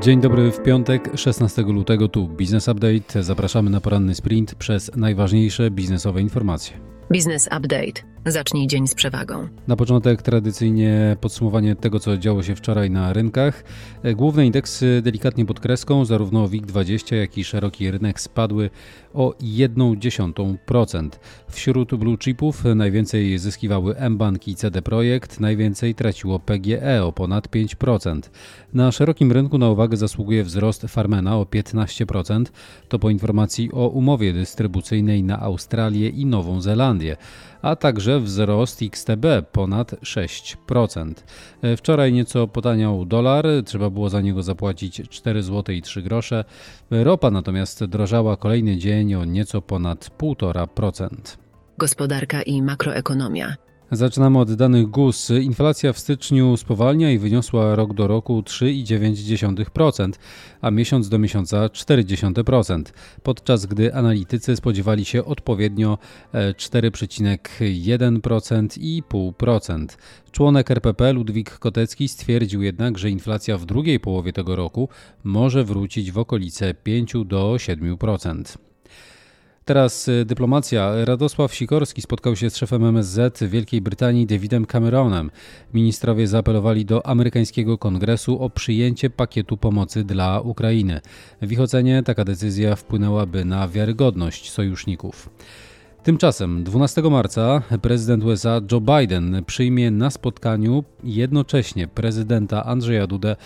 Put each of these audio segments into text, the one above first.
Dzień dobry w piątek, 16 lutego, tu Business Update. Zapraszamy na poranny sprint przez najważniejsze biznesowe informacje. Business Update. Zacznij dzień z przewagą. Na początek tradycyjnie podsumowanie tego, co działo się wczoraj na rynkach. Główne indeksy delikatnie pod kreską, zarówno WIG20, jak i szeroki rynek spadły o 0,1%. Wśród blue chipów najwięcej zyskiwały mBank i CD Projekt, najwięcej traciło PGE o ponad 5%. Na szerokim rynku na uwagę zasługuje wzrost Farmena o 15%. To po informacji o umowie dystrybucyjnej na Australię i Nową Zelandię a także wzrost XTB ponad 6%. Wczoraj nieco potaniał dolar, trzeba było za niego zapłacić 4 zł i 3 grosze. Ropa natomiast drożała kolejny dzień o nieco ponad 1,5%. Gospodarka i makroekonomia. Zaczynamy od danych GUS. Inflacja w styczniu spowalnia i wyniosła rok do roku 3,9%, a miesiąc do miesiąca 0,4%, podczas gdy analitycy spodziewali się odpowiednio 4,1% i 0,5%. Członek RPP Ludwik Kotecki stwierdził jednak, że inflacja w drugiej połowie tego roku może wrócić w okolice 5 do 7%. Teraz y, dyplomacja. Radosław Sikorski spotkał się z szefem MSZ Wielkiej Brytanii Davidem Cameronem. Ministrowie zaapelowali do amerykańskiego kongresu o przyjęcie pakietu pomocy dla Ukrainy. W ich ocenie taka decyzja wpłynęłaby na wiarygodność sojuszników. Tymczasem 12 marca prezydent USA Joe Biden przyjmie na spotkaniu jednocześnie prezydenta Andrzeja Dudę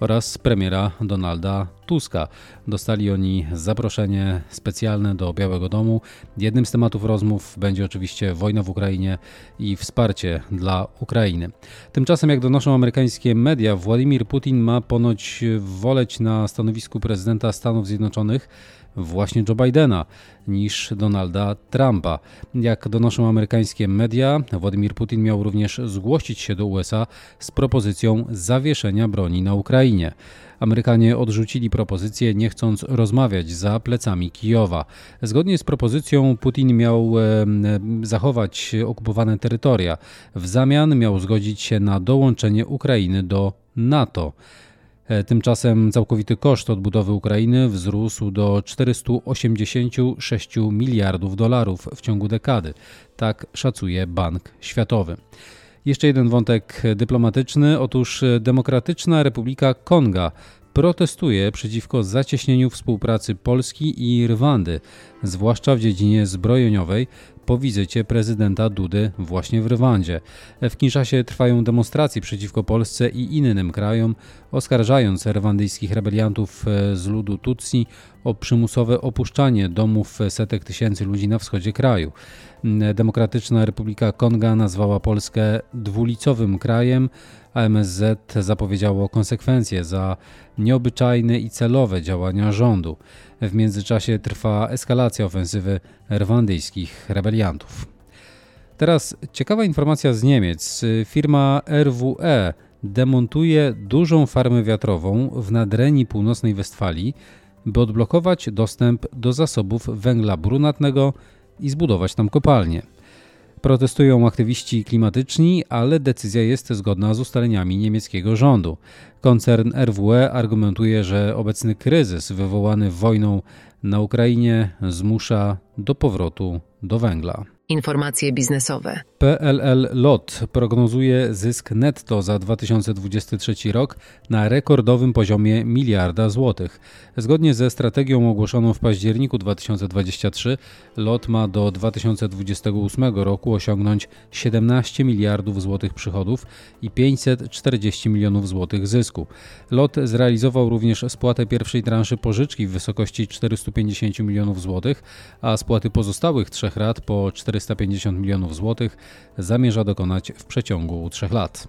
oraz premiera Donalda Tuska. Dostali oni zaproszenie specjalne do Białego Domu. Jednym z tematów rozmów będzie oczywiście wojna w Ukrainie i wsparcie dla Ukrainy. Tymczasem, jak donoszą amerykańskie media, Władimir Putin ma ponoć woleć na stanowisku prezydenta Stanów Zjednoczonych właśnie Joe Bidena niż Donalda Trumpa. Jak donoszą amerykańskie media, Władimir Putin miał również zgłosić się do USA z propozycją zawieszenia broni na Ukrainie. Amerykanie odrzucili propozycję, nie chcąc rozmawiać za plecami Kijowa. Zgodnie z propozycją Putin miał zachować okupowane terytoria. W zamian miał zgodzić się na dołączenie Ukrainy do NATO. E, tymczasem całkowity koszt odbudowy Ukrainy wzrósł do 486 miliardów dolarów w ciągu dekady. Tak szacuje Bank Światowy. Jeszcze jeden wątek dyplomatyczny. Otóż Demokratyczna Republika Konga protestuje przeciwko zacieśnieniu współpracy Polski i Rwandy, zwłaszcza w dziedzinie zbrojeniowej, po wizycie prezydenta Dudy właśnie w Rwandzie. W Kinszasie trwają demonstracje przeciwko Polsce i innym krajom, oskarżając rwandyjskich rebeliantów z ludu Tutsi o przymusowe opuszczanie domów setek tysięcy ludzi na wschodzie kraju. Demokratyczna Republika Konga nazwała Polskę dwulicowym krajem, a MSZ zapowiedziało konsekwencje za nieobyczajne i celowe działania rządu. W międzyczasie trwa eskalacja ofensywy rwandyjskich rebeliantów. Teraz ciekawa informacja z Niemiec. Firma RWE demontuje dużą farmę wiatrową w nadrenii północnej Westfalii, by odblokować dostęp do zasobów węgla brunatnego i zbudować tam kopalnię. Protestują aktywiści klimatyczni, ale decyzja jest zgodna z ustaleniami niemieckiego rządu. Koncern RWE argumentuje, że obecny kryzys wywołany wojną na Ukrainie zmusza do powrotu do węgla. Informacje biznesowe. PLL LOT prognozuje zysk netto za 2023 rok na rekordowym poziomie miliarda złotych. Zgodnie ze strategią ogłoszoną w październiku 2023, LOT ma do 2028 roku osiągnąć 17 miliardów złotych przychodów i 540 milionów złotych zysku. LOT zrealizował również spłatę pierwszej transzy pożyczki w wysokości 450 milionów złotych, a spłaty pozostałych trzech rat po 450 milionów złotych zamierza dokonać w przeciągu trzech lat.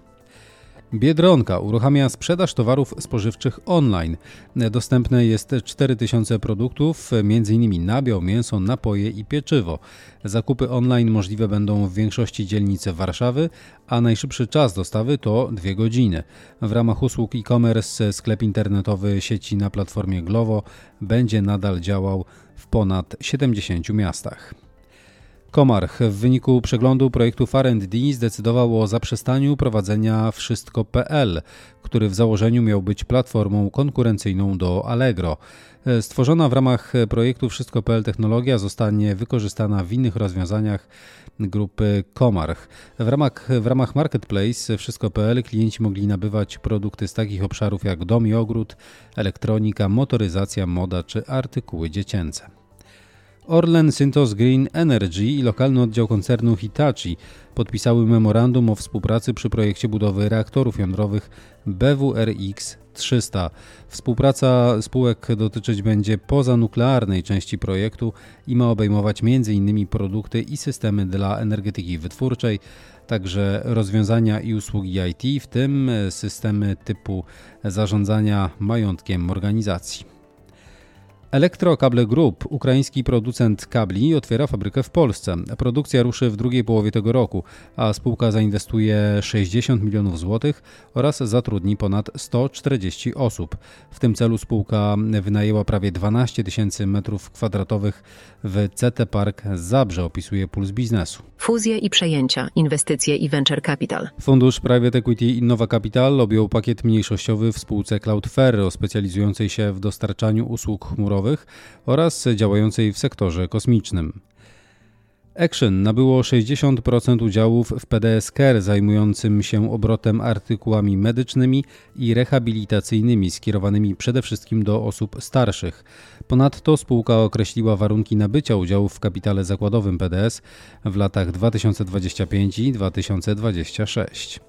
Biedronka uruchamia sprzedaż towarów spożywczych online. Dostępne jest 4000 produktów, m.in. nabiał, mięso, napoje i pieczywo. Zakupy online możliwe będą w większości dzielnicy Warszawy, a najszybszy czas dostawy to 2 godziny. W ramach usług e-commerce sklep internetowy sieci na platformie Glovo będzie nadal działał w ponad 70 miastach. Komarch w wyniku przeglądu projektu R&D zdecydował o zaprzestaniu prowadzenia Wszystko.pl, który w założeniu miał być platformą konkurencyjną do Allegro. Stworzona w ramach projektu Wszystko.pl technologia zostanie wykorzystana w innych rozwiązaniach grupy Komarch. W ramach, w ramach Marketplace Wszystko.pl klienci mogli nabywać produkty z takich obszarów jak dom i ogród, elektronika, motoryzacja, moda czy artykuły dziecięce. Orlen, Syntos Green Energy i lokalny oddział koncernu Hitachi podpisały memorandum o współpracy przy projekcie budowy reaktorów jądrowych BWRX 300. Współpraca spółek dotyczyć będzie pozanuklearnej części projektu i ma obejmować m.in. produkty i systemy dla energetyki wytwórczej, także rozwiązania i usługi IT, w tym systemy typu zarządzania majątkiem organizacji. Elektrokable Group, ukraiński producent kabli, otwiera fabrykę w Polsce. Produkcja ruszy w drugiej połowie tego roku, a spółka zainwestuje 60 milionów złotych oraz zatrudni ponad 140 osób. W tym celu spółka wynajęła prawie 12 tysięcy metrów kwadratowych w CT Park Zabrze, opisuje Puls Biznesu. Fuzje i przejęcia, inwestycje i venture capital. Fundusz Private Equity Innova Capital objął pakiet mniejszościowy w spółce Cloudflare, specjalizującej się w dostarczaniu usług chmurowych oraz działającej w sektorze kosmicznym. Action nabyło 60% udziałów w PDS Care zajmującym się obrotem artykułami medycznymi i rehabilitacyjnymi skierowanymi przede wszystkim do osób starszych. Ponadto spółka określiła warunki nabycia udziałów w kapitale zakładowym PDS w latach 2025 i 2026.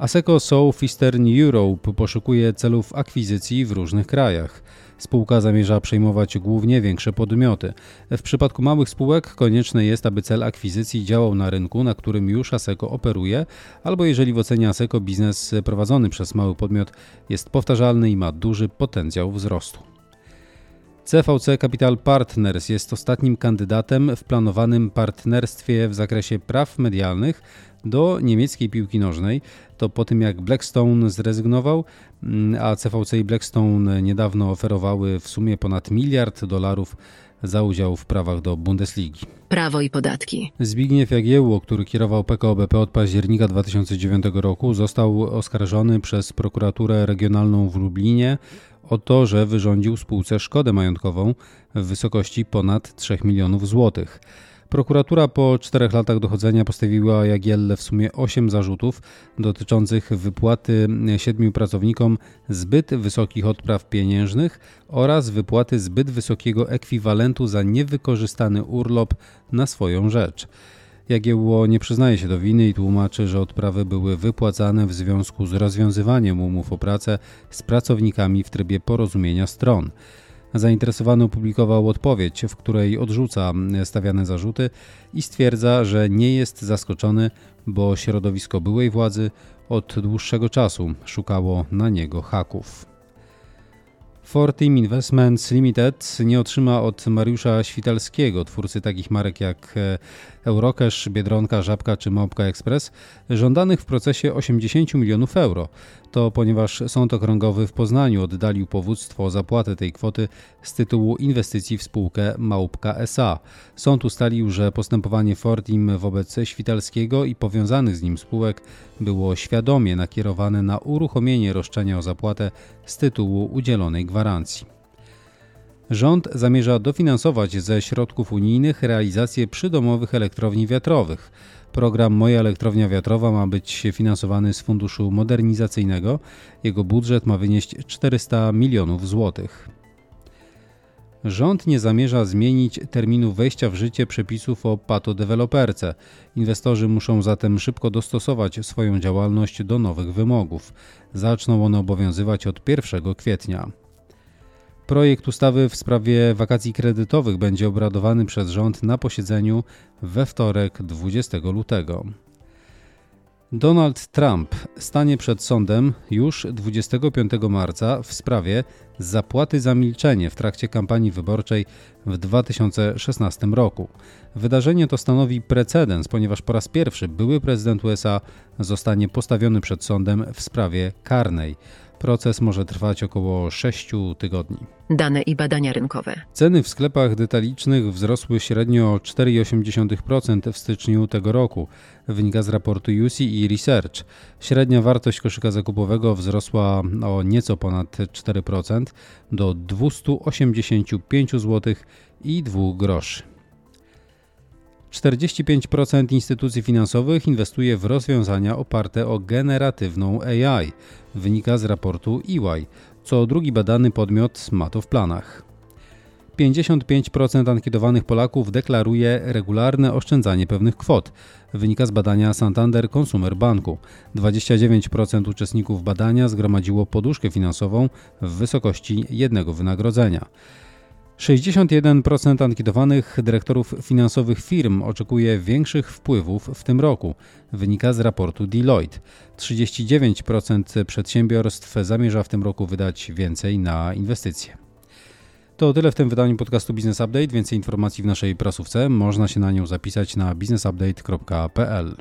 Aseco South Eastern Europe poszukuje celów akwizycji w różnych krajach. Spółka zamierza przejmować głównie większe podmioty. W przypadku małych spółek konieczne jest, aby cel akwizycji działał na rynku, na którym już ASECO operuje, albo jeżeli w ocenie ASECO biznes prowadzony przez mały podmiot jest powtarzalny i ma duży potencjał wzrostu. CVC Capital Partners jest ostatnim kandydatem w planowanym partnerstwie w zakresie praw medialnych do niemieckiej piłki nożnej. To po tym jak Blackstone zrezygnował, mm, a CVC i Blackstone niedawno oferowały w sumie ponad miliard dolarów za udział w prawach do Bundesligi. Prawo i podatki. Zbigniew Jagiełło, który kierował PKO BP od października 2009 roku, został oskarżony przez prokuraturę regionalną w Lublinie o to, że wyrządził spółce szkodę majątkową w wysokości ponad 3 milionów złotych. Prokuratura po czterech latach dochodzenia postawiła Jagielle w sumie 8 zarzutów dotyczących wypłaty siedmiu pracownikom zbyt wysokich odpraw pieniężnych oraz wypłaty zbyt wysokiego ekwiwalentu za niewykorzystany urlop na swoją rzecz. Jagiełło nie przyznaje się do winy i tłumaczy, że odprawy były wypłacane w związku z rozwiązywaniem umów o pracę z pracownikami w trybie porozumienia stron. Zainteresowany opublikował odpowiedź, w której odrzuca stawiane zarzuty i stwierdza, że nie jest zaskoczony, bo środowisko byłej władzy od dłuższego czasu szukało na niego haków. Fortim Investments Limited nie otrzyma od Mariusza Świtalskiego, twórcy takich marek jak e, Eurocash, Biedronka, Żabka czy Małpka Express, żądanych w procesie 80 milionów euro. To ponieważ Sąd Okręgowy w Poznaniu oddalił powództwo o zapłatę tej kwoty z tytułu inwestycji w spółkę Małpka SA. Sąd ustalił, że postępowanie Fortim wobec Świtalskiego i powiązanych z nim spółek było świadomie nakierowane na uruchomienie roszczenia o zapłatę z tytułu udzielonej gwarancji. Rząd zamierza dofinansować ze środków unijnych realizację przydomowych elektrowni wiatrowych. Program Moja Elektrownia Wiatrowa ma być finansowany z Funduszu Modernizacyjnego. Jego budżet ma wynieść 400 milionów złotych. Rząd nie zamierza zmienić terminu wejścia w życie przepisów o patodeweloperce. Inwestorzy muszą zatem szybko dostosować swoją działalność do nowych wymogów. Zaczną one obowiązywać od 1 kwietnia. Projekt ustawy w sprawie wakacji kredytowych będzie obradowany przez rząd na posiedzeniu we wtorek 20 lutego. Donald Trump stanie przed sądem już 25 marca w sprawie zapłaty za milczenie w trakcie kampanii wyborczej w 2016 roku. Wydarzenie to stanowi precedens, ponieważ po raz pierwszy były prezydent USA zostanie postawiony przed sądem w sprawie karnej. Proces może trwać około 6 tygodni. Dane i badania rynkowe. Ceny w sklepach detalicznych wzrosły średnio o 4,8% w styczniu tego roku, wynika z raportu UC i Research. Średnia wartość koszyka zakupowego wzrosła o nieco ponad 4% do 285 zł i 2 groszy. 45% instytucji finansowych inwestuje w rozwiązania oparte o generatywną AI, wynika z raportu EY, co drugi badany podmiot ma to w planach. 55% ankietowanych Polaków deklaruje regularne oszczędzanie pewnych kwot, wynika z badania Santander Consumer Banku. 29% uczestników badania zgromadziło poduszkę finansową w wysokości jednego wynagrodzenia. 61% ankietowanych dyrektorów finansowych firm oczekuje większych wpływów w tym roku, wynika z raportu Deloitte. 39% przedsiębiorstw zamierza w tym roku wydać więcej na inwestycje. To tyle w tym wydaniu podcastu Business Update. Więcej informacji w naszej prasówce. Można się na nią zapisać na businessupdate.pl.